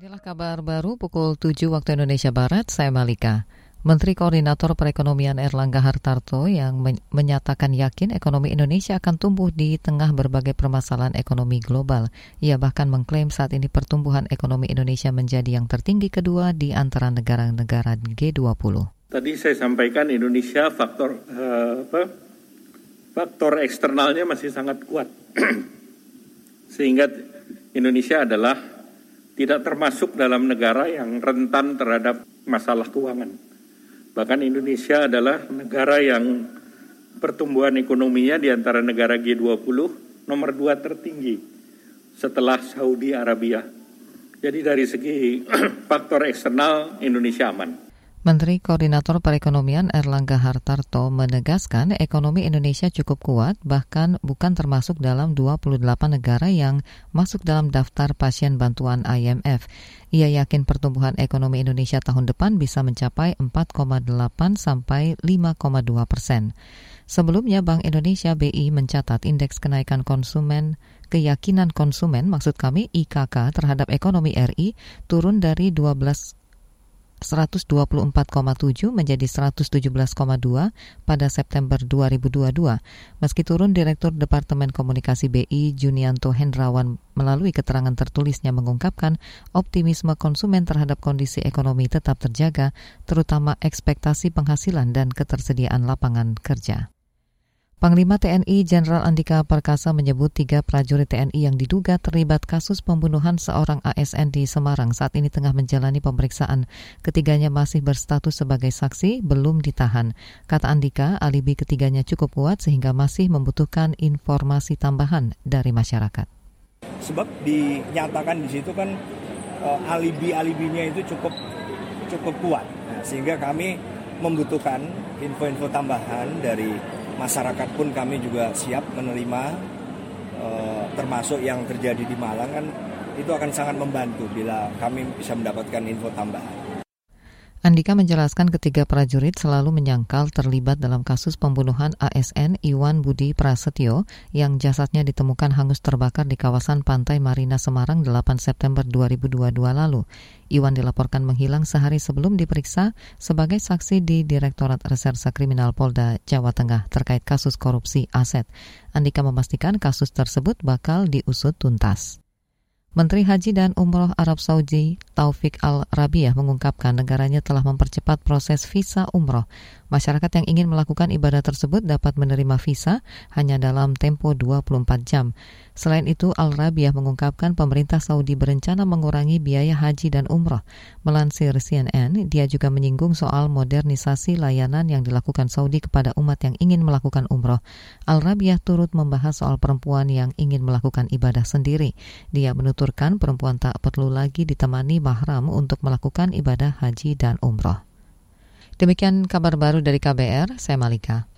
Inilah kabar baru pukul 7 waktu Indonesia Barat, saya Malika. Menteri Koordinator Perekonomian Erlangga Hartarto yang men menyatakan yakin ekonomi Indonesia akan tumbuh di tengah berbagai permasalahan ekonomi global. Ia bahkan mengklaim saat ini pertumbuhan ekonomi Indonesia menjadi yang tertinggi kedua di antara negara-negara G20. Tadi saya sampaikan Indonesia faktor uh, apa? Faktor eksternalnya masih sangat kuat. Sehingga Indonesia adalah tidak termasuk dalam negara yang rentan terhadap masalah keuangan. Bahkan Indonesia adalah negara yang pertumbuhan ekonominya di antara negara G20 nomor dua tertinggi setelah Saudi Arabia. Jadi dari segi faktor eksternal Indonesia aman. Menteri Koordinator Perekonomian Erlangga Hartarto menegaskan ekonomi Indonesia cukup kuat, bahkan bukan termasuk dalam 28 negara yang masuk dalam daftar pasien bantuan IMF. Ia yakin pertumbuhan ekonomi Indonesia tahun depan bisa mencapai 4,8 sampai 5,2 persen. Sebelumnya Bank Indonesia BI mencatat indeks kenaikan konsumen keyakinan konsumen maksud kami IKK terhadap ekonomi RI turun dari 12 124,7 menjadi 117,2 pada September 2022. Meski turun, Direktur Departemen Komunikasi BI Junianto Hendrawan melalui keterangan tertulisnya mengungkapkan optimisme konsumen terhadap kondisi ekonomi tetap terjaga, terutama ekspektasi penghasilan dan ketersediaan lapangan kerja. Panglima TNI Jenderal Andika Perkasa menyebut tiga prajurit TNI yang diduga terlibat kasus pembunuhan seorang ASN di Semarang saat ini tengah menjalani pemeriksaan. Ketiganya masih berstatus sebagai saksi, belum ditahan. Kata Andika, alibi ketiganya cukup kuat sehingga masih membutuhkan informasi tambahan dari masyarakat. Sebab dinyatakan di situ kan uh, alibi-alibinya itu cukup cukup kuat, nah, sehingga kami membutuhkan info-info tambahan dari masyarakat pun kami juga siap menerima eh, termasuk yang terjadi di Malang kan itu akan sangat membantu bila kami bisa mendapatkan info tambahan. Andika menjelaskan ketiga prajurit selalu menyangkal terlibat dalam kasus pembunuhan ASN Iwan Budi Prasetyo yang jasadnya ditemukan hangus terbakar di kawasan Pantai Marina Semarang 8 September 2022 lalu. Iwan dilaporkan menghilang sehari sebelum diperiksa sebagai saksi di Direktorat Reserse Kriminal Polda Jawa Tengah terkait kasus korupsi aset. Andika memastikan kasus tersebut bakal diusut tuntas. Menteri Haji dan Umroh Arab Saudi Taufik Al-Rabiah mengungkapkan negaranya telah mempercepat proses visa umroh. Masyarakat yang ingin melakukan ibadah tersebut dapat menerima visa hanya dalam tempo 24 jam. Selain itu, Al-Rabiah mengungkapkan pemerintah Saudi berencana mengurangi biaya haji dan umroh. Melansir CNN, dia juga menyinggung soal modernisasi layanan yang dilakukan Saudi kepada umat yang ingin melakukan umroh. Al-Rabiah turut membahas soal perempuan yang ingin melakukan ibadah sendiri. Dia menuturkan perempuan tak perlu lagi ditemani mahram untuk melakukan ibadah haji dan umroh. Demikian kabar baru dari KBR, saya Malika.